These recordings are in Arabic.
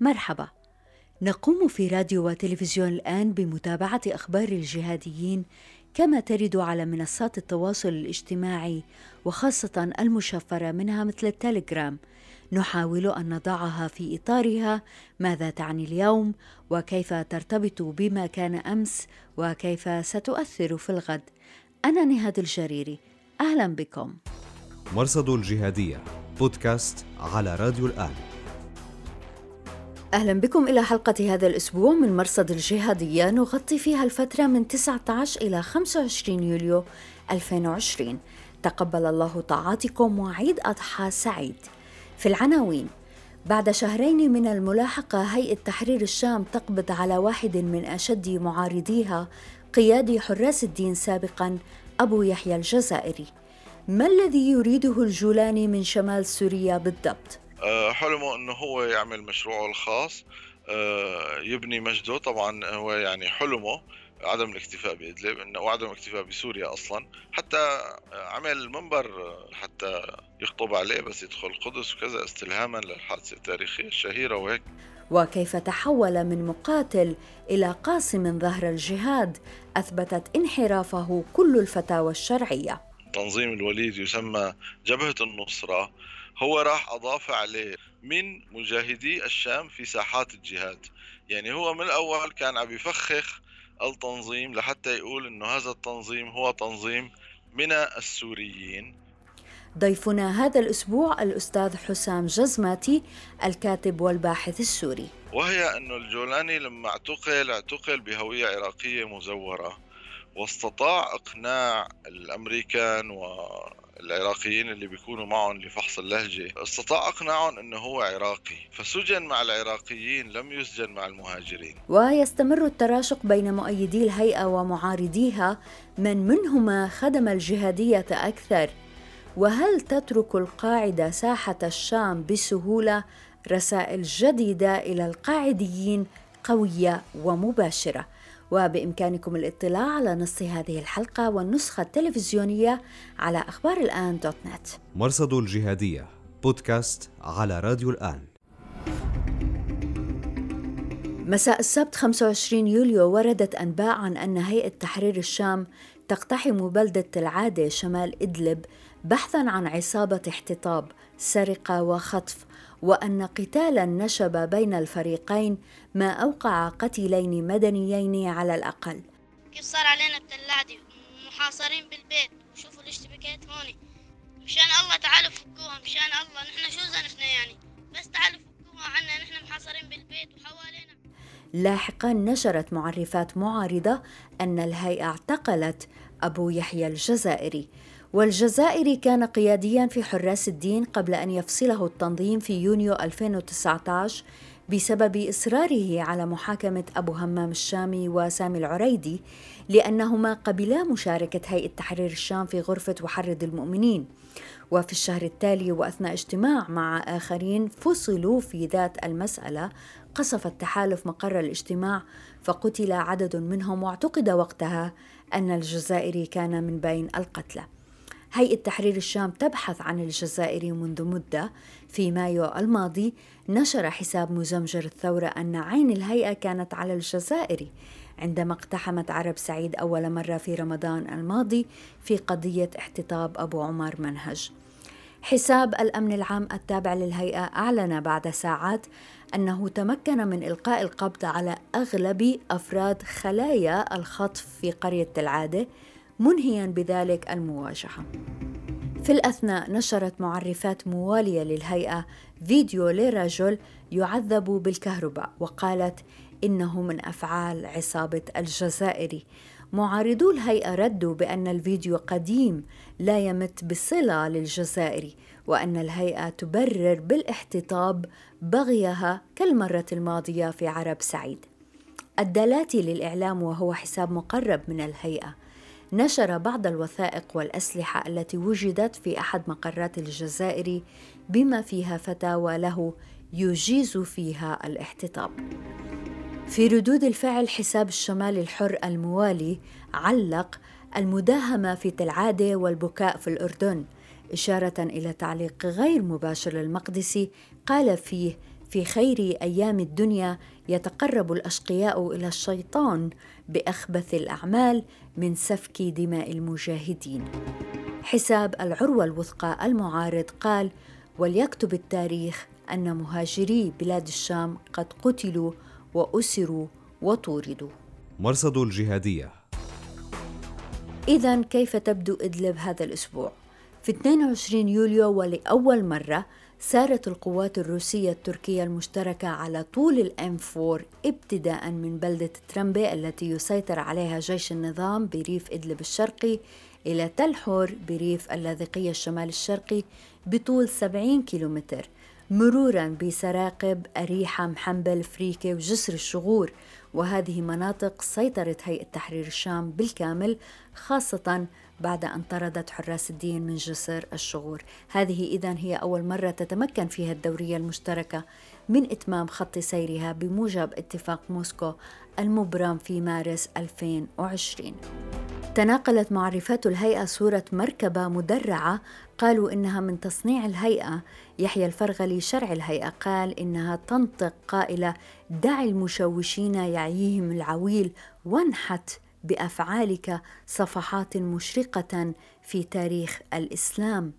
مرحبا. نقوم في راديو وتلفزيون الآن بمتابعة أخبار الجهاديين كما ترد على منصات التواصل الاجتماعي وخاصة المشفرة منها مثل التليجرام. نحاول أن نضعها في إطارها. ماذا تعني اليوم؟ وكيف ترتبط بما كان أمس؟ وكيف ستؤثر في الغد؟ أنا نهاد الجريري. أهلا بكم. مرصد الجهادية بودكاست على راديو الآن. أهلا بكم إلى حلقة هذا الأسبوع من مرصد الجهادية. نغطي فيها الفترة من 19 إلى 25 يوليو 2020 تقبل الله طاعاتكم وعيد أضحى سعيد. في العناوين بعد شهرين من الملاحقة هيئة تحرير الشام تقبض على واحد من أشد معارضيها قيادي حراس الدين سابقا أبو يحيى الجزائري. ما الذي يريده الجولاني من شمال سوريا بالضبط؟ آه، حلمه إنه هو يعمل مشروعه الخاص آه، يبني مجده. طبعا هو يعني حلمه عدم الاكتفاء بإدلب وعدم الاكتفاء بسوريا أصلا. حتى عمل منبر حتى يخطب عليه بس يدخل القدس وكذا استلهاما للحادثة التاريخية الشهيرة وهيك. وكيف تحول من مقاتل إلى قاسم ظهر الجهاد أثبتت انحرافه كل الفتاوى الشرعية. تنظيم الوليد يسمى جبهة النصرة. هو راح أضاف عليه من مجاهدي الشام في ساحات الجهاد. يعني هو من الأول كان عم يفخخ التنظيم لحتى يقول إنه هذا التنظيم هو تنظيم من السوريين. ضيفنا هذا الأسبوع الأستاذ حسام جزماتي الكاتب والباحث السوري. وهي انه الجولاني لما اعتقل اعتقل بهوية عراقية مزورة. واستطاع إقناع الأمريكان و العراقيين اللي بيكونوا معهم لفحص اللهجة استطاع إقناعهم أنه هو عراقي فسجن مع العراقيين لم يسجن مع المهاجرين. ويستمر التراشق بين مؤيدي الهيئة ومعارضيها من منهما خدم الجهادية أكثر. وهل تترك القاعدة ساحة الشام بسهولة؟ رسائل جديدة إلى القاعديين قوية ومباشرة. وبإمكانكم الاطلاع على نص هذه الحلقة والنسخة التلفزيونية على أخبار الآن دوت نت. مرصد الجهادية بودكاست على راديو الآن. مساء السبت 25 يوليو وردت أنباء عن أن هيئة تحرير الشام تقتحم بلدة العادة شمال إدلب بحثا عن عصابة احتطاب سرقة وخطف. وأن قتالا نشب بين الفريقين ما أوقع قتيلين مدنيين على الأقل. كيف صار علينا التلادي محاصرين بالبيت. وشوفوا الاشتباكات هون مشان الله تعالوا فكوها مشان الله. نحن شو زنفنا يعني؟ بس تعالوا فكوها عنا. نحن محاصرين بالبيت وحوالينا. لاحقا نشرت معرفات معارضة أن الهيئة اعتقلت أبو يحيى الجزائري. والجزائري كان قياديا في حراس الدين قبل أن يفصله التنظيم في يونيو 2019 بسبب إصراره على محاكمة أبو همام الشامي وسامي العريدي لأنهما قبلا مشاركة هيئة تحرير الشام في غرفة وحرد المؤمنين. وفي الشهر التالي وأثناء اجتماع مع آخرين فصلوا في ذات المسألة قصف التحالف مقر الاجتماع فقتل عدد منهم واعتقد وقتها أن الجزائري كان من بين القتلى. هيئة تحرير الشام تبحث عن الجزائر منذ مدة في مايو الماضي نشر حساب مزمجر الثورة أن عين الهيئة كانت على الجزائر عندما اقتحمت عرب سعيد أول مرة في رمضان الماضي في قضية احتطاب أبو عمر منهج. حساب الأمن العام التابع للهيئة أعلن بعد ساعات أنه تمكن من إلقاء القبض على أغلب أفراد خلايا الخطف في قرية العادة منهيا بذلك المواجهة. في الأثناء نشرت معرفات موالية للهيئة فيديو لرجل يعذب بالكهرباء وقالت إنه من أفعال عصابة الجزائري. معارضو الهيئة ردوا بأن الفيديو قديم لا يمت بصلة للجزائري وأن الهيئة تبرر بالاحتطاب بغيها كالمرة الماضية في عرب سعيد. الدلاتي للإعلام وهو حساب مقرب من الهيئة نشر بعض الوثائق والأسلحة التي وجدت في أحد مقرات الجزائر بما فيها فتاوى له يجيز فيها الاحتطاب. في ردود الفعل حساب الشمال الحر الموالي علق المداهمة في تلعادة والبكاء في الأردن إشارة إلى تعليق غير مباشر للمقدسي قال فيه في خير أيام الدنيا يتقرب الأشقياء إلى الشيطان بأخبث الأعمال من سفك دماء المجاهدين. حساب العروة الوثقى المعارض قال وليكتب التاريخ أن مهاجري بلاد الشام قد قتلوا وأسروا وطوردوا. مرصد الجهادية. اذا كيف تبدو إدلب هذا الأسبوع؟ في 22 يوليو ولأول مرة سارت القوات الروسية التركية المشتركة على طول ال M 4 ابتداء من بلدة ترنبة التي يسيطر عليها جيش النظام بريف إدلب الشرقي إلى تل حور بريف اللاذقية الشمال الشرقي بطول 70 كيلومتر مرورا بسراقب أريحة محنبل فريكة وجسر الشغور. وهذه مناطق سيطرت هيئة تحرير الشام بالكامل خاصة بعد أن طردت حراس الدين من جسر الشغور. هذه إذا هي أول مرة تتمكن فيها الدورية المشتركة من إتمام خط سيرها بموجب اتفاق موسكو المبرم في مارس 2020 تناقلت معرفات الهيئة صورة مركبة مدرعة قالوا إنها من تصنيع الهيئة. يحيى الفرغلي شرع الهيئة قال إنها تنطق قائلة دع المشوشين يعيهم العويل وانحت بأفعالك صفحات مشرقة في تاريخ الإسلام.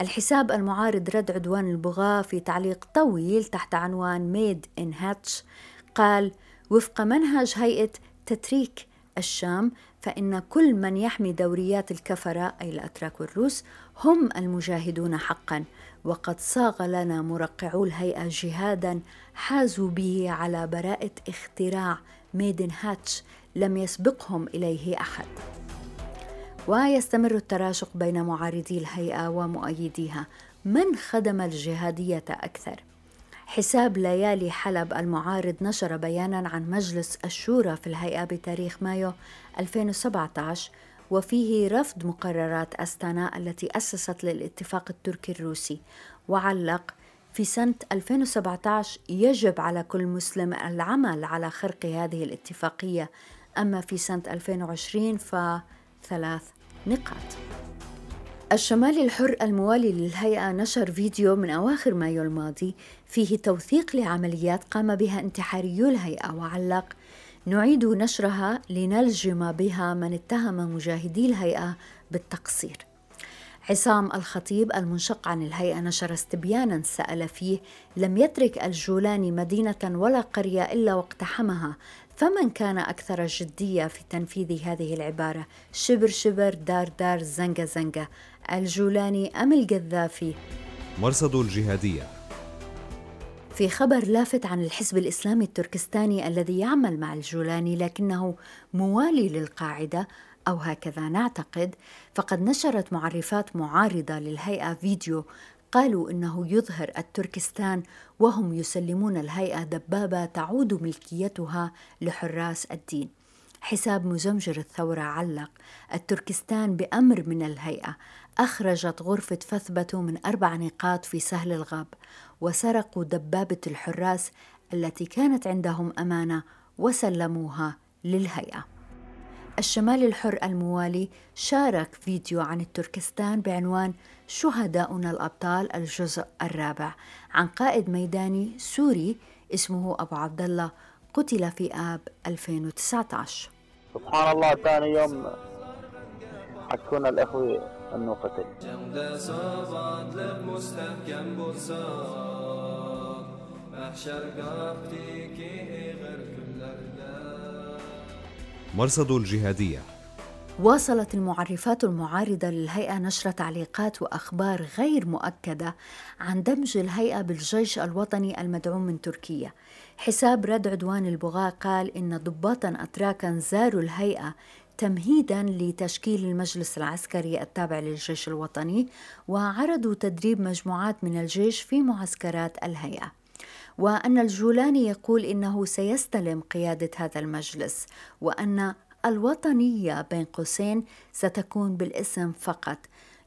الحساب المعارض رد عدوان البغاة في تعليق طويل تحت عنوان ميد إن هاتش قال وفق منهج هيئة تتريك الشام فإن كل من يحمي دوريات الكفرة أي الأتراك والروس هم المجاهدون حقا وقد صاغ لنا مرقعو الهيئة جهادا حازوا به على براءة اختراع ميدن هاتش لم يسبقهم إليه أحد. ويستمر التراشق بين معارضي الهيئة ومؤيديها من خدم الجهادية أكثر. حساب ليالي حلب المعارض نشر بيانا عن مجلس الشورى في الهيئة بتاريخ مايو 2017 وفيه رفض مقررات أستانا التي أسست للاتفاق التركي الروسي. وعلق في سنة 2017 يجب على كل مسلم العمل على خرق هذه الاتفاقية أما في سنة 2020 فثلاث نقاط. الشمالي الحر الموالي للهيئة نشر فيديو من أواخر مايو الماضي فيه توثيق لعمليات قام بها انتحاريو الهيئة وعلق نعيد نشرها لنلجم بها من اتهم مجاهدي الهيئة بالتقصير. عصام الخطيب المنشق عن الهيئة نشر استبيانا سأل فيه لم يترك الجولاني مدينة ولا قرية إلا واقتحمها فمن كان أكثر جدية في تنفيذ هذه العبارة؟ شبر شبر دار دار زنقة زنقة الجولاني أم القذافي؟ مرصد الجهادية. في خبر لافت عن الحزب الإسلامي التركستاني الذي يعمل مع الجولاني لكنه موالي للقاعدة أو هكذا نعتقد فقد نشرت معرفات معارضة للهيئة فيديو قالوا إنه يظهر التركستان وهم يسلمون الهيئة دبابة تعود ملكيتها لحراس الدين. حساب مزمجر الثورة علق. التركستان بأمر من الهيئة أخرجت غرفة فثبته من أربع نقاط في سهل الغاب وسرقوا دبابة الحراس التي كانت عندهم أمانة وسلموها للهيئة. الشمال الحر الموالي شارك فيديو عن التركستان بعنوان شهداؤنا الأبطال الجزء الرابع عن قائد ميداني سوري اسمه أبو عبد الله قتل في آب 2019 سبحان الله ثاني يوم حكونا الأخوي أنه قتل مرصد الجهادية. واصلت المعرفات المعارضة للهيئة نشر تعليقات وأخبار غير مؤكدة عن دمج الهيئة بالجيش الوطني المدعوم من تركيا. حساب رد عدوان البغاة قال إن ضباطا أتراكا زاروا الهيئة تمهيدا لتشكيل المجلس العسكري التابع للجيش الوطني وعرضوا تدريب مجموعات من الجيش في معسكرات الهيئة. وأن الجولاني يقول إنه سيستلم قيادة هذا المجلس وأن الوطنية بين قوسين ستكون بالاسم فقط.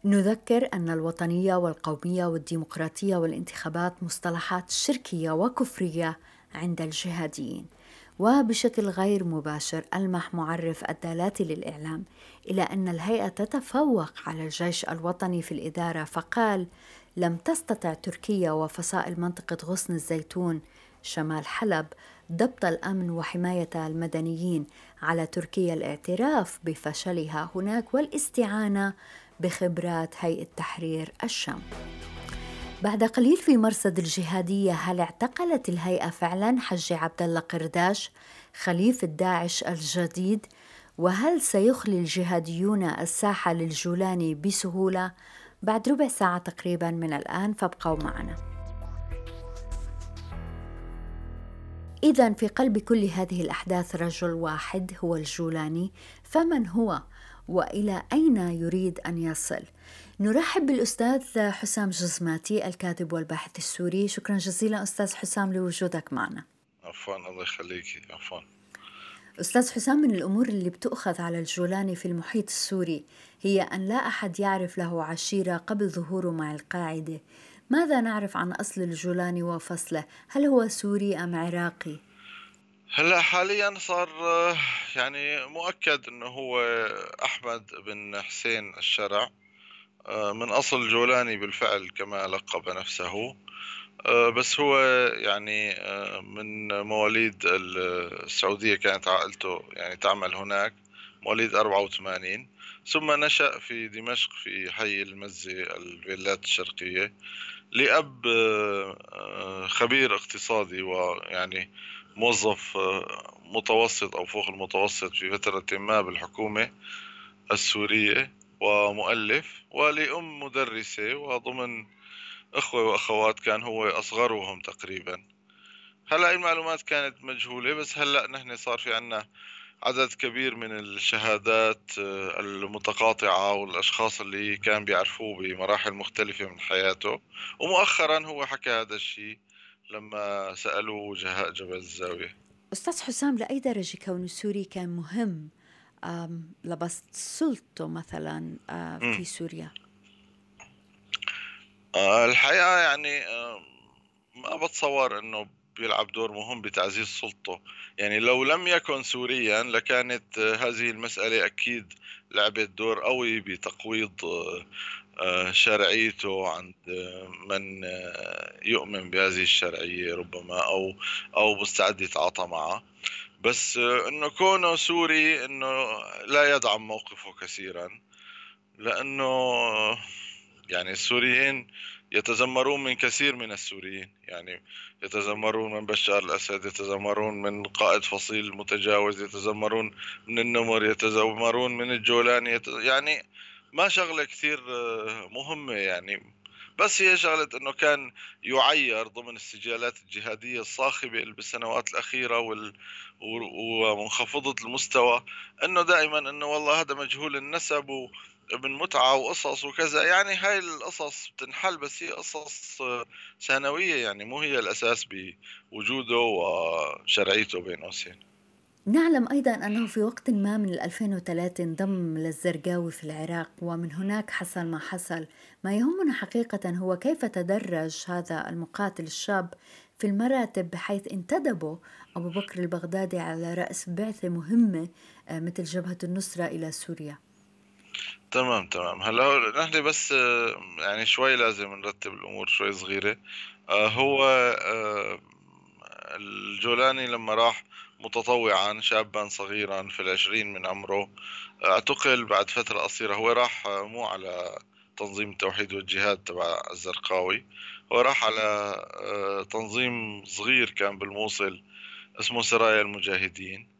نذكر أن الوطنية والقومية والديمقراطية والانتخابات مصطلحات شركية وكفرية عند الجهاديين. وبشكل غير مباشر ألمح معرف الدالات للإعلام إلى أن الهيئة تتفوق على الجيش الوطني في الإدارة فقال لم تستطع تركيا وفصائل منطقة غصن الزيتون شمال حلب ضبط الأمن وحماية المدنيين على تركيا الاعتراف بفشلها هناك والاستعانة بخبرات هيئة تحرير الشام بعد قليل في مرصد الجهادية هل اعتقلت الهيئة فعلا حج عبد الله قرداش خليفة داعش الجديد وهل سيخلي الجهاديون الساحة للجولاني بسهولة؟ بعد ربع ساعة تقريبا من الآن فابقوا معنا. إذا في قلب كل هذه الأحداث رجل واحد هو الجولاني، فمن هو؟ وإلى أين يريد أن يصل؟ نرحب بالأستاذ حسام جزماتي الكاتب والباحث السوري. شكرا جزيلا أستاذ حسام لوجودك معنا. عفوا الله يخليك. عفوا. أستاذ حسام من الأمور اللي بتؤخذ على الجولاني في المحيط السوري هي أن لا أحد يعرف له عشيرة قبل ظهوره مع القاعدة. ماذا نعرف عن أصل الجولاني وفصله؟ هل هو سوري أم عراقي؟ هلأ حاليا صار يعني مؤكد إنه هو أحمد بن حسين الشرع من أصل جولاني بالفعل كما لقب نفسه. بس هو يعني من مواليد السعودية كانت عائلته يعني تعمل هناك مواليد 84 ثم نشأ في دمشق في حي المزة الفيلات الشرقية لأب خبير اقتصادي ويعني موظف آه، متوسط أو فوق المتوسط في فترة ما بالحكومة السورية ومؤلف ولأم مدرسة وضمن أخوة وأخوات كان هو أصغرهم تقريبا. هلا المعلومات كانت مجهولة بس هلا نحن صار في عنا عدد كبير من الشهادات آه، المتقاطعة والأشخاص اللي كان بيعرفوه بمراحل مختلفة من حياته. ومؤخرا هو حكى هذا الشيء لما سألوه وجهاء جبل الزاوية. أستاذ حسام لأي درجة كون سوري كان مهم؟ لبسط سلطته مثلا في سوريا؟ آه، الحقيقة يعني ما بتصور أنه بيلعب دور مهم بتعزيز سلطته. يعني لو لم يكن سوريا لكانت هذه المسألة أكيد لعبت دور قوي بتقويض آه، شرعيته عند من آه، يؤمن بهذه الشرعية ربما أو أو مستعد يتعاطى معه بس آه، إنه كونه سوري إنه لا يدعم موقفه كثيرا لأنه يعني السوريين يتذمرون من كثير من السوريين يعني يتذمرون من بشار الأسد يتذمرون من قائد فصيل متجاوز يتذمرون من النمر يتذمرون من الجولاني يعني ما شغلة كثير آه، مهمة يعني. بس هي شغلة إنه كان يعير ضمن السجالات الجهادية الصاخبة بالسنوات الأخيرة وال... ومنخفضة المستوى إنه دائما إنه والله هذا مجهول النسب وابن متعة وقصص وكذا. يعني هاي القصص بتنحل بس هي قصص آه، ثانوية يعني مو هي الأساس بوجوده وشرعيته بين قوسين. نعلم أيضا أنه في وقت ما من 2003 انضم للزرقاوي في العراق ومن هناك حصل ما حصل. ما يهمنا حقيقة هو كيف تدرج هذا المقاتل الشاب في المراتب بحيث انتدبوا أبو بكر البغدادي على رأس بعثة مهمة آه، مثل جبهة النصرة إلى سوريا. تمام تمام. هلا نحن بس آه، يعني شوي لازم نرتب الأمور شوي صغيرة. آه، هو الجولاني لما راح متطوعا شابا صغيرا في العشرين من عمره اعتقل بعد فترة قصيرة. هو راح مو على تنظيم التوحيد والجهاد تبع الزرقاوي. هو راح على آه، تنظيم صغير كان بالموصل اسمه سرايا المجاهدين.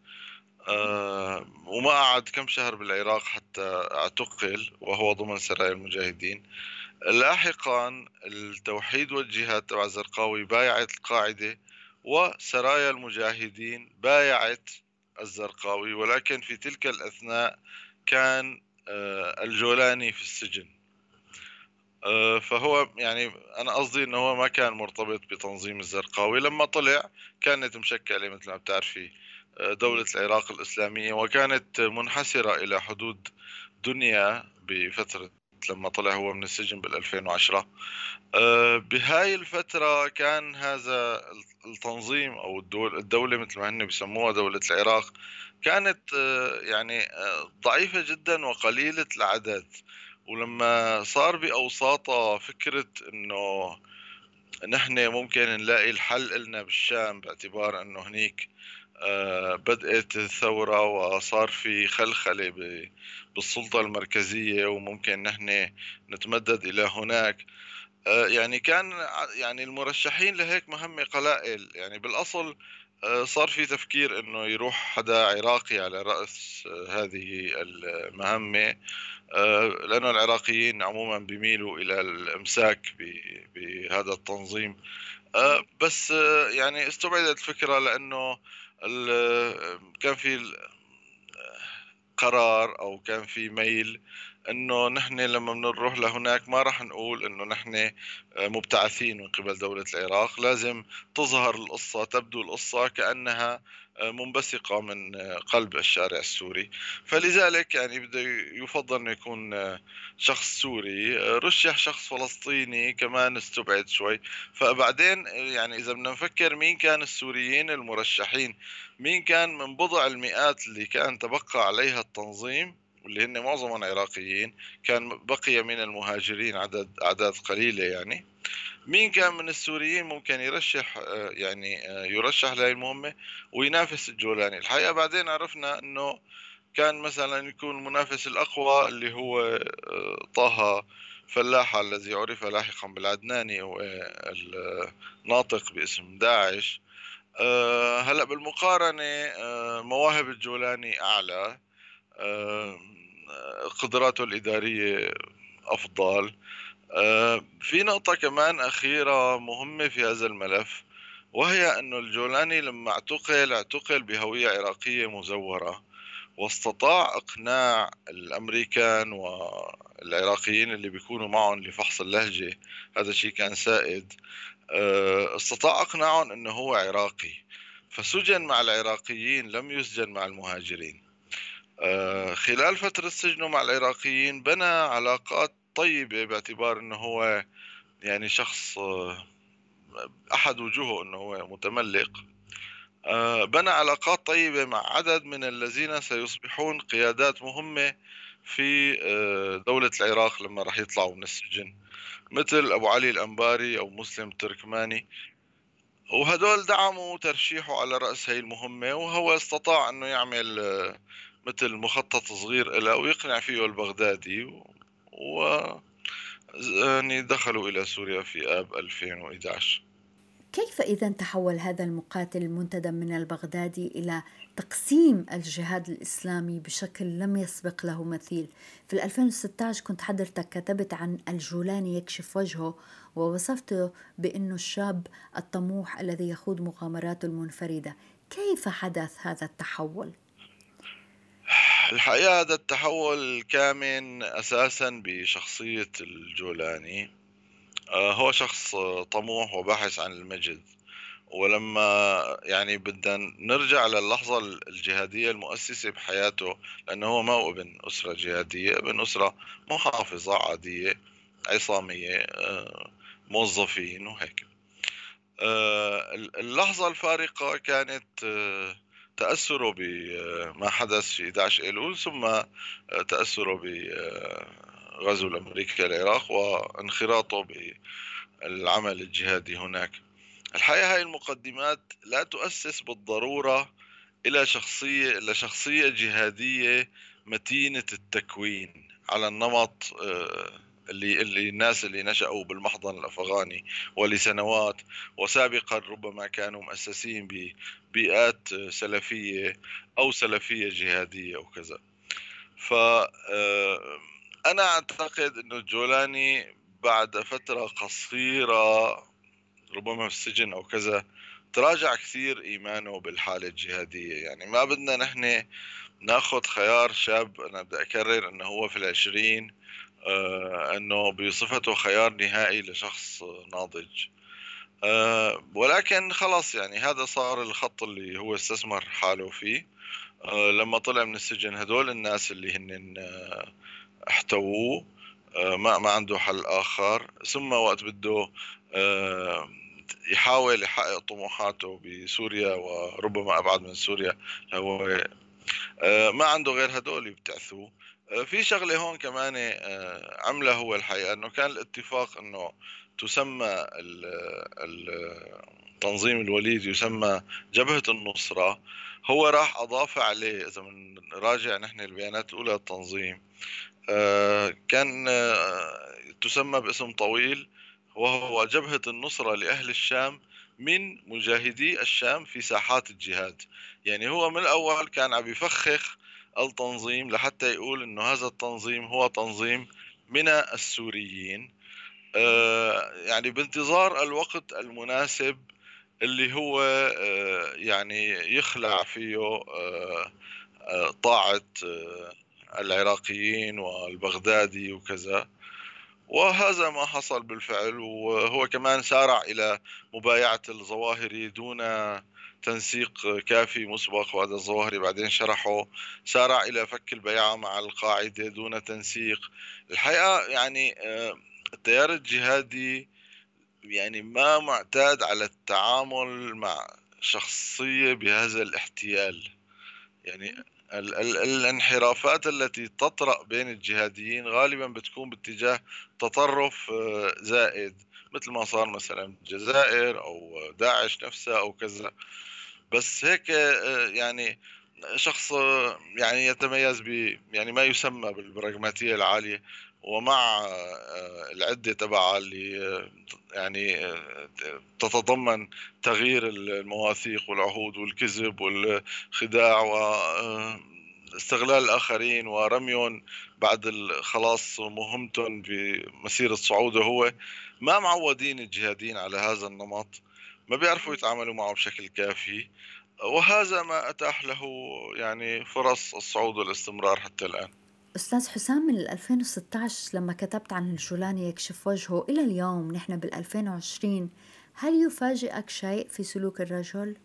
آه، وما قعد كم شهر بالعراق حتى اعتقل وهو ضمن سرايا المجاهدين. لاحقا التوحيد والجهاد تبع الزرقاوي بايعت القاعدة وسرايا المجاهدين بايعت الزرقاوي ولكن في تلك الأثناء كان آه، الجولاني في السجن. آه، فهو يعني أنا قصدي أنه هو ما كان مرتبط بتنظيم الزرقاوي. لما طلع كانت مشكلة مثل ما بتعرفي دولة العراق الإسلامية وكانت منحسرة إلى حدود دنيا بفترة لما طلع هو من السجن بال 2010 آه، بهاي الفترة كان هذا التنظيم أو الدولة مثل ما هن بسموها دولة العراق كانت آه، يعني آه، ضعيفة جدا وقليلة العدد. ولما صار بأوساطها فكرة إنه نحن ممكن نلاقي الحل إلنا بالشام باعتبار إنه هنيك بدأت الثورة وصار في خلخلة بالسلطة المركزية وممكن نحن نتمدد إلى هناك. آه، يعني كان يعني المرشحين لهيك مهمة قلائل. يعني بالأصل آه، صار في تفكير إنه يروح حدا عراقي على رأس هذه المهمة. لأنه العراقيين عموما بيميلوا إلى الإمساك بهذا التنظيم. بس يعني استبعدت الفكرة لأنه كان في قرار أو كان في ميل إنه نحن لما بنروح لهناك ما راح نقول إنه نحن مبتعثين من قبل دولة العراق. لازم تظهر القصة تبدو القصة كأنها منبثقة من قلب الشارع السوري. فلذلك يعني بده يفضل أنه يكون شخص سوري. رشح شخص فلسطيني كمان استبعد شوي. فبعدين يعني إذا بدنا نفكر مين كان السوريين المرشحين مين كان من بضع المئات اللي كان تبقى عليها التنظيم واللي هن معظمهم عراقيين كان بقي من المهاجرين عدد أعداد قليلة يعني. مين كان من السوريين ممكن يرشح آه، يعني آه، يرشح لهي المهمة وينافس الجولاني؟ الحقيقة بعدين عرفنا أنه كان مثلا يكون المنافس الأقوى اللي هو آه، طه فلاحة الذي عرف لاحقا بالعدناني والناطق باسم داعش. هلأ بالمقارنة مواهب الجولاني أعلى قدراته الإدارية أفضل. في نقطة كمان أخيرة مهمة في هذا الملف وهي أنه الجولاني لما اعتقل اعتقل بهوية عراقية مزورة واستطاع إقناع الأمريكان والعراقيين اللي بيكونوا معهم لفحص اللهجة هذا الشيء كان سائد آه، استطاع إقناعهم أنه هو عراقي. فسجن مع العراقيين لم يسجن مع المهاجرين. آه، خلال فترة سجنه مع العراقيين بنى علاقات طيبة باعتبار إنه هو يعني شخص آه، أحد وجوهه إنه هو متملق. آه، بنى علاقات طيبة مع عدد من الذين سيصبحون قيادات مهمة في دولة العراق لما راح يطلعوا من السجن مثل أبو علي الأنباري أو مسلم التركماني وهدول دعموا ترشيحه على رأس هي المهمة وهو استطاع أنه يعمل مثل مخطط صغير له ويقنع فيه البغدادي. و يعني دخلوا إلى سوريا في آب 2011 كيف إذا تحول هذا المقاتل المنتدب من البغدادي إلى تقسيم الجهاد الإسلامي بشكل لم يسبق له مثيل؟ في 2016 كنت حضرتك كتبت عن الجولاني يكشف وجهه ووصفته بأنه الشاب الطموح الذي يخوض مغامراته المنفردة كيف حدث هذا التحول؟ الحقيقة هذا التحول كامن أساسا بشخصية الجولاني. آه، هو شخص طموح وباحث عن المجد. ولما يعني بدنا نرجع للحظة الجهادية المؤسسة بحياته لأنه هو ما ابن أسرة جهادية ابن أسرة محافظة عادية عصامية آه، موظفين وهيك. آه، اللحظة الفارقة كانت تأثره بما حدث في 11 أيلول ثم تأثره بغزو الأمريكي العراق وانخراطه بالعمل الجهادي هناك. الحقيقة هاي المقدمات لا تؤسس بالضرورة إلى شخصية إلى شخصية جهادية متينة التكوين على النمط اللي اللي الناس اللي نشأوا بالمحضن الأفغاني ولسنوات وسابقا ربما كانوا مؤسسين ببيئات سلفية أو سلفية جهادية أو كذا. ف آه، أنا أعتقد أنه الجولاني بعد فترة قصيرة ربما في السجن أو كذا تراجع كثير إيمانه بالحالة الجهادية. يعني ما بدنا نحن نأخذ خيار شاب أنا بدي أكرر أنه هو في العشرين آه، انه بصفته خيار نهائي لشخص ناضج. آه، ولكن خلاص يعني هذا صار الخط اللي هو استثمر حاله فيه. آه، لما طلع من السجن هدول الناس اللي هن احتووه ما ما عنده حل آخر. ثم وقت بده يحاول يحقق طموحاته بسوريا وربما أبعد من سوريا هو ما عنده غير هدول يبتعثوه في شغلة هون كمان عمله هو الحقيقة إنه كان الاتفاق إنه تسمى التنظيم الوليد يسمى جبهة النصرة. هو راح أضاف عليه إذا بنراجع نحن البيانات الأولى للتنظيم كان تسمى باسم طويل وهو جبهة النصرة لأهل الشام من مجاهدي الشام في ساحات الجهاد. يعني هو من الأول كان عم يفخخ التنظيم لحتى يقول إنه هذا التنظيم هو تنظيم من السوريين. آه، يعني بانتظار الوقت المناسب اللي هو آه، يعني يخلع فيه آه، طاعة العراقيين والبغدادي وكذا. وهذا ما حصل بالفعل. وهو كمان سارع إلى مبايعة الظواهري دون تنسيق كافي مسبق وهذا الظواهري بعدين شرحه سارع إلى فك البيعة مع القاعدة دون تنسيق. الحقيقة يعني آه، التيار الجهادي يعني ما معتاد على التعامل مع شخصية بهذا الاحتيال. يعني ال ال الانحرافات التي تطرأ بين الجهاديين غالبا بتكون باتجاه تطرف آه، زائد. مثل ما صار مثلا بالجزائر أو داعش نفسها أو كذا. بس هيك آه، يعني شخص آه، يعني يتميز ب يعني ما يسمى بالبراغماتية العالية. ومع العدة تبعها اللي يعني تتضمن تغيير المواثيق والعهود والكذب والخداع واستغلال الآخرين. ورميهم بعد خلاص مهمتهم بمسيرة صعوده هو. ما معودين الجهاديين على هذا النمط ما بيعرفوا يتعاملوا معه بشكل كافي. وهذا ما أتاح له يعني فرص الصعود والاستمرار حتى الآن. أستاذ حسام من 2016 لما كتبت عن الجولاني يكشف وجهه إلى اليوم نحن بال 2020 هل يفاجئك شيء في سلوك الرجل؟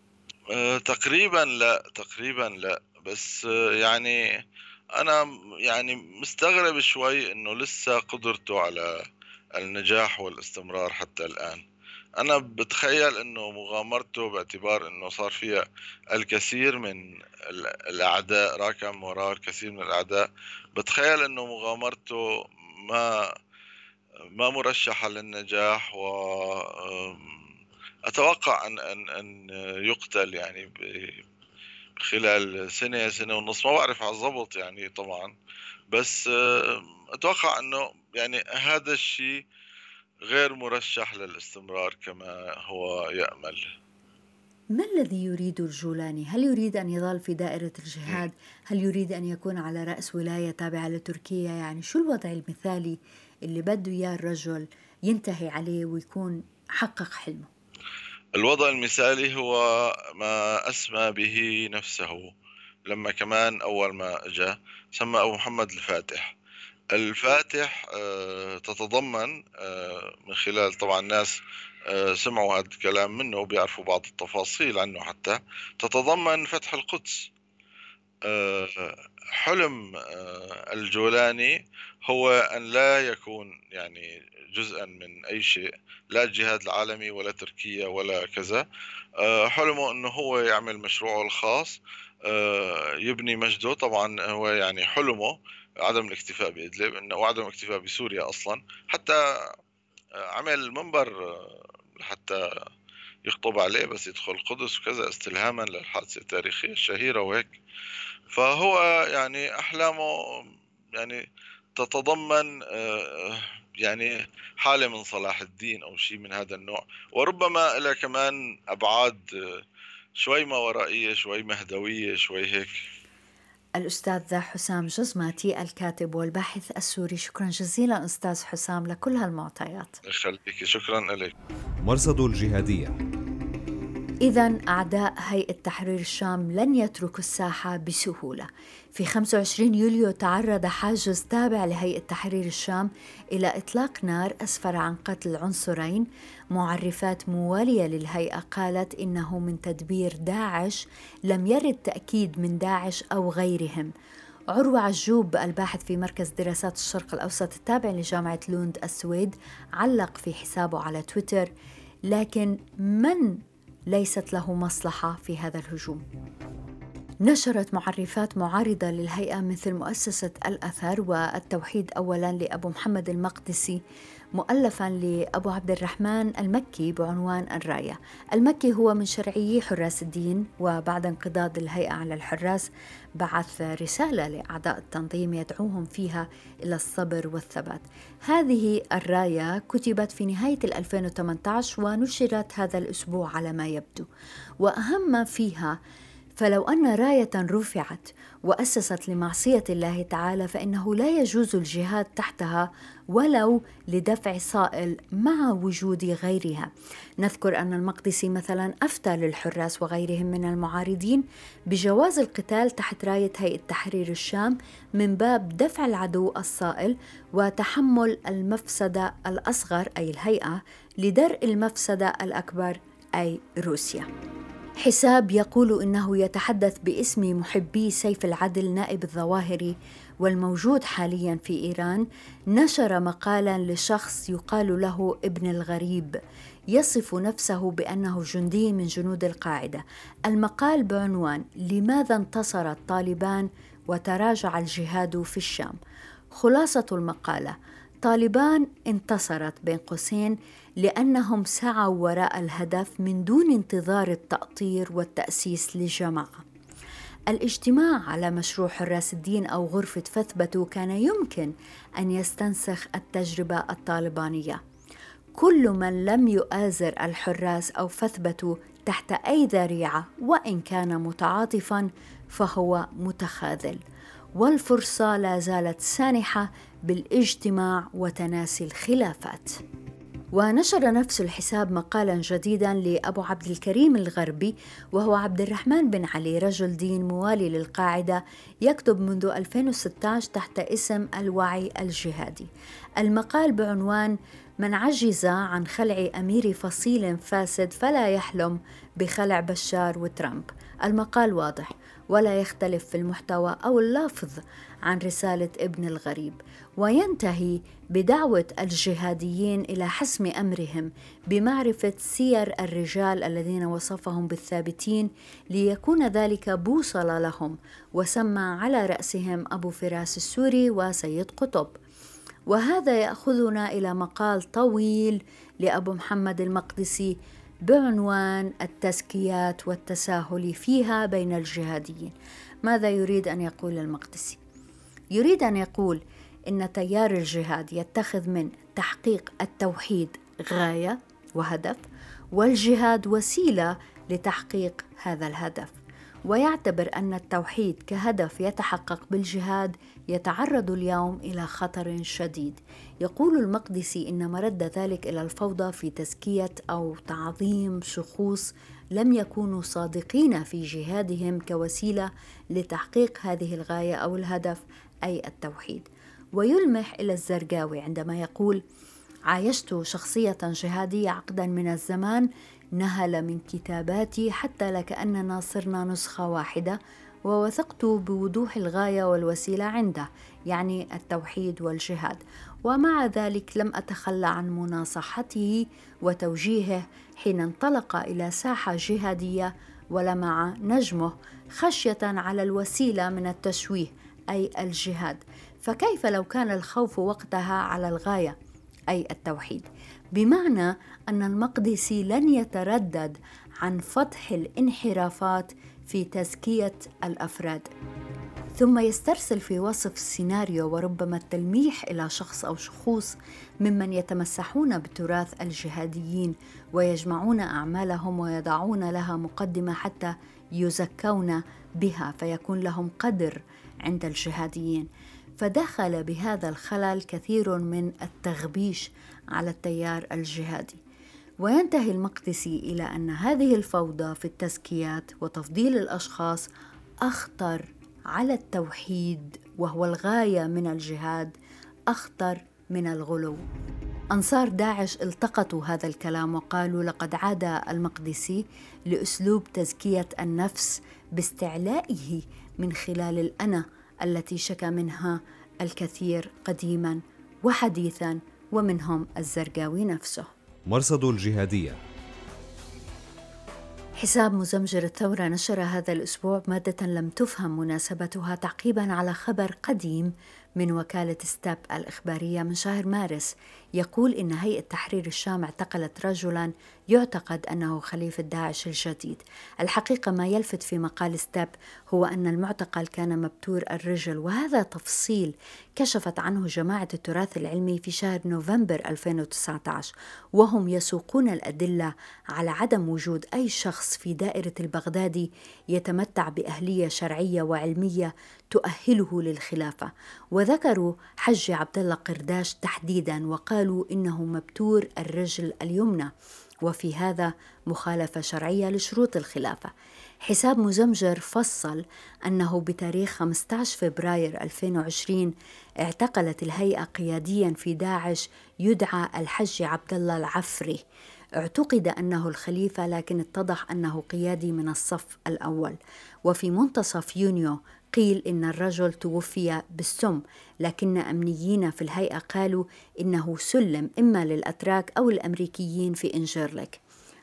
أه تقريبا لا تقريبا لا. بس أه يعني أنا يعني مستغرب شوي إنه لسه قدرته على النجاح والاستمرار حتى الآن. أنا بتخيل إنه مغامرته باعتبار إنه صار فيها الكثير من الأعداء راكم وراء الكثير من الأعداء. بتخيل إنه مغامرته ما ما مرشحة للنجاح و أتوقع أن أن أن يقتل يعني خلال سنة سنة ونص. ما بعرف على الضبط يعني طبعا. بس أتوقع إنه يعني هذا الشيء غير مرشح للاستمرار كما هو يأمل ما الذي يريد الجولاني؟ هل يريد أن يظل في دائرة الجهاد؟ هل يريد أن يكون على رأس ولاية تابعة لتركيا؟ يعني شو الوضع المثالي اللي بده إياه الرجل ينتهي عليه ويكون حقق حلمه؟ الوضع المثالي هو ما أسمى به نفسه لما كمان أول ما جاء سمى أبو محمد الفاتح الفاتح آه، تتضمن آه، من خلال طبعا الناس آه، سمعوا هذا الكلام منه وبيعرفوا بعض التفاصيل عنه حتى تتضمن فتح القدس. حلم الجولاني هو أن لا يكون يعني جزءا من أي شيء لا الجهاد العالمي ولا تركيا ولا كذا. حلمه أنه هو يعمل مشروعه الخاص يبني مجده طبعا هو يعني حلمه عدم الاكتفاء بإدلب إنه وعدم الاكتفاء بسوريا أصلا. حتى آه، عمل منبر آه، حتى يخطب عليه بس يدخل القدس وكذا استلهاما للحادثة التاريخية الشهيرة وهيك. فهو يعني أحلامه يعني تتضمن آه، يعني حالة من صلاح الدين أو شيء من هذا النوع. وربما لها كمان أبعاد شوي ما ورائية شوي مهدوية شوي هيك. الأستاذ حسام جزماتي الكاتب والباحث السوري. شكرا جزيلا أستاذ حسام لكل هالمعطيات. يخليك شكرا لك. مرصد الجهادية. إذا أعداء هيئة تحرير الشام لن يتركوا الساحة بسهولة. في 25 يوليو تعرض حاجز تابع لهيئة تحرير الشام إلى إطلاق نار أسفر عن قتل عنصرين. معرفات موالية للهيئة قالت إنه من تدبير داعش لم يرد تأكيد من داعش أو غيرهم. عروة عجوب الباحث في مركز دراسات الشرق الأوسط التابع لجامعة لوند السويد علق في حسابه على تويتر لكن من ليست له مصلحة في هذا الهجوم. نشرت معرفات معارضة للهيئة مثل مؤسسة الأثر والتوحيد أولا لأبو محمد المقدسي مؤلفا لأبو عبد الرحمن المكي بعنوان الراية. المكي هو من شرعيي حراس الدين وبعد انقضاض الهيئة على الحراس بعث رسالة لأعضاء التنظيم يدعوهم فيها إلى الصبر والثبات. هذه الراية كتبت في نهاية 2018 ونشرت هذا الأسبوع على ما يبدو. وأهم ما فيها فلو أن راية رفعت وأسست لمعصية الله تعالى فإنه لا يجوز الجهاد تحتها ولو لدفع صائل مع وجود غيرها. نذكر أن المقدسي مثلا أفتى للحراس وغيرهم من المعارضين بجواز القتال تحت راية هيئة تحرير الشام من باب دفع العدو الصائل وتحمل المفسدة الأصغر أي الهيئة لدرء المفسدة الأكبر أي روسيا. حساب يقول إنه يتحدث باسم محبي سيف العدل نائب الظواهري والموجود حاليا في إيران نشر مقالا لشخص يقال له ابن الغريب يصف نفسه بأنه جندي من جنود القاعدة. المقال بعنوان لماذا انتصر الطالبان وتراجع الجهاد في الشام؟ خلاصة المقالة طالبان انتصرت بين قوسين لأنهم سعوا وراء الهدف من دون انتظار التأطير والتأسيس لجماعه الاجتماع على مشروع حراس الدين أو غرفة فثبتوا كان يمكن أن يستنسخ التجربة الطالبانية. كل من لم يؤازر الحراس أو فثبتوا تحت أي ذريعة وإن كان متعاطفا فهو متخاذل. والفرصة لا زالت سانحة بالاجتماع وتناسي الخلافات. ونشر نفس الحساب مقالا جديدا لأبو عبد الكريم الغربي وهو عبد الرحمن بن علي رجل دين موالي للقاعدة يكتب منذ 2016 تحت اسم الوعي الجهادي. المقال بعنوان من عجز عن خلع أمير فصيل فاسد فلا يحلم بخلع بشار وترامب المقال واضح ولا يختلف في المحتوى أو اللفظ. عن رسالة ابن الغريب وينتهي بدعوة الجهاديين إلى حسم أمرهم بمعرفة سير الرجال الذين وصفهم بالثابتين ليكون ذلك بوصلة لهم وسمى على رأسهم أبو فراس السوري وسيد قطب. وهذا يأخذنا إلى مقال طويل لأبو محمد المقدسي بعنوان التزكيات والتساهل فيها بين الجهاديين. ماذا يريد أن يقول المقدسي؟ يريد أن يقول إن تيار الجهاد يتخذ من تحقيق التوحيد غاية وهدف والجهاد وسيلة لتحقيق هذا الهدف. ويعتبر أن التوحيد كهدف يتحقق بالجهاد يتعرض اليوم إلى خطر شديد. يقول المقدسي إن مرد ذلك إلى الفوضى في تزكية أو تعظيم شخوص لم يكونوا صادقين في جهادهم كوسيلة لتحقيق هذه الغاية أو الهدف. أي التوحيد. ويلمح إلى الزرقاوي عندما يقول عايشت شخصية جهادية عقدا من الزمان نهل من كتاباتي حتى لكأننا صرنا نسخة واحدة ووثقت بوضوح الغاية والوسيلة عنده يعني التوحيد والجهاد. ومع ذلك لم أتخلى عن مناصحته وتوجيهه حين انطلق إلى ساحة جهادية ولمع نجمه خشية على الوسيلة من التشويه أي الجهاد. فكيف لو كان الخوف وقتها على الغاية أي التوحيد؟ بمعنى أن المقدسي لن يتردد عن فتح الانحرافات في تزكية الأفراد. ثم يسترسل في وصف السيناريو وربما التلميح إلى شخص أو شخوص ممن يتمسحون بتراث الجهاديين ويجمعون أعمالهم ويضعون لها مقدمة حتى يزكون بها فيكون لهم قدر عند الجهاديين. فدخل بهذا الخلل كثير من التغبيش على التيار الجهادي. وينتهي المقدسي إلى أن هذه الفوضى في التزكيات وتفضيل الأشخاص أخطر على التوحيد وهو الغاية من الجهاد أخطر من الغلو. أنصار داعش التقطوا هذا الكلام وقالوا لقد عاد المقدسي لأسلوب تزكية النفس باستعلائه من خلال الانا التي شكى منها الكثير قديما وحديثا ومنهم الزرقاوي نفسه. مرصد الجهادية. حساب مزمجر الثورة نشر هذا الأسبوع مادة لم تفهم مناسبتها تعقيبا على خبر قديم من وكالة ستاب الإخبارية من شهر مارس. يقول إن هيئة تحرير الشام اعتقلت رجلا يعتقد أنه خليفة داعش الجديد الحقيقة ما يلفت في مقال ستاب هو أن المعتقل كان مبتور الرجل وهذا تفصيل كشفت عنه جماعة التراث العلمي في شهر نوفمبر 2019 وهم يسوقون الأدلة على عدم وجود أي شخص في دائرة البغدادي يتمتع بأهلية شرعية وعلمية تؤهله للخلافة. وذكروا حج عبد الله قرداش تحديدا وقالوا إنه مبتور الرجل اليمنى. وفي هذا مخالفة شرعية لشروط الخلافة. حساب مزمجر فصل أنه بتاريخ 15 فبراير 2020 اعتقلت الهيئة قياديا في داعش يدعى الحج عبد الله العفري. اعتقد أنه الخليفة لكن اتضح أنه قيادي من الصف الأول. وفي منتصف يونيو قيل إن الرجل توفي بالسم لكن أمنيين في الهيئة قالوا إنه سلم إما للأتراك أو الأمريكيين في انجيرلك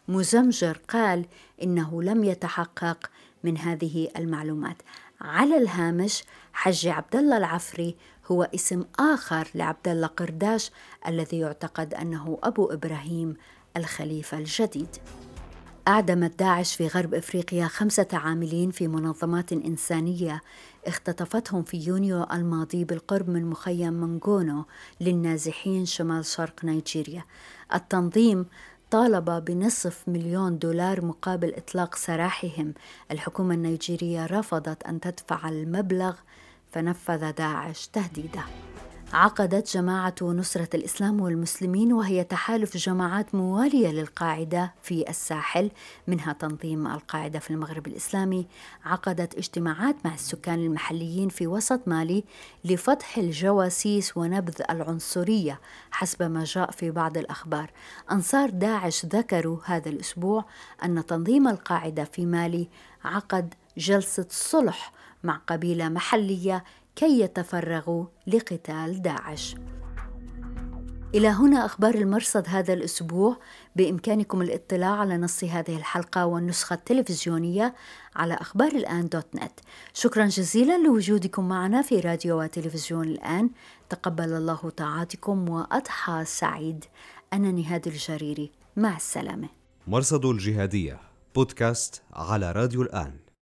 مزمجر قال إنه لم يتحقق من هذه المعلومات. على الهامش حج عبد الله العفري هو اسم آخر لعبد الله قرداش الذي يعتقد أنه أبو إبراهيم الخليفة الجديد. أعدمت داعش في غرب إفريقيا خمسة عاملين في منظمات إنسانية اختطفتهم في يونيو الماضي بالقرب من مخيم منغونو للنازحين شمال شرق نيجيريا. التنظيم طالب بنصف مليون دولار مقابل إطلاق سراحهم. الحكومة النيجيرية رفضت أن تدفع المبلغ فنفذ داعش تهديده. عقدت جماعة نصرة الإسلام والمسلمين وهي تحالف جماعات موالية للقاعدة في الساحل منها تنظيم القاعدة في المغرب الإسلامي. عقدت اجتماعات مع السكان المحليين في وسط مالي لفتح الجواسيس ونبذ العنصرية حسب ما جاء في بعض الأخبار. أنصار داعش ذكروا هذا الأسبوع أن تنظيم القاعدة في مالي عقد جلسة صلح مع قبيلة محلية كي يتفرغوا لقتال داعش. إلى هنا أخبار المرصد هذا الأسبوع. بإمكانكم الاطلاع على نص هذه الحلقة والنسخة التلفزيونية على أخبار الآن دوت نت. شكرا جزيلا لوجودكم معنا في راديو وتلفزيون الآن. تقبل الله طاعاتكم وأضحى سعيد. أنا نهاد الجريري. مع السلامة. مرصد الجهادية. بودكاست على راديو الآن.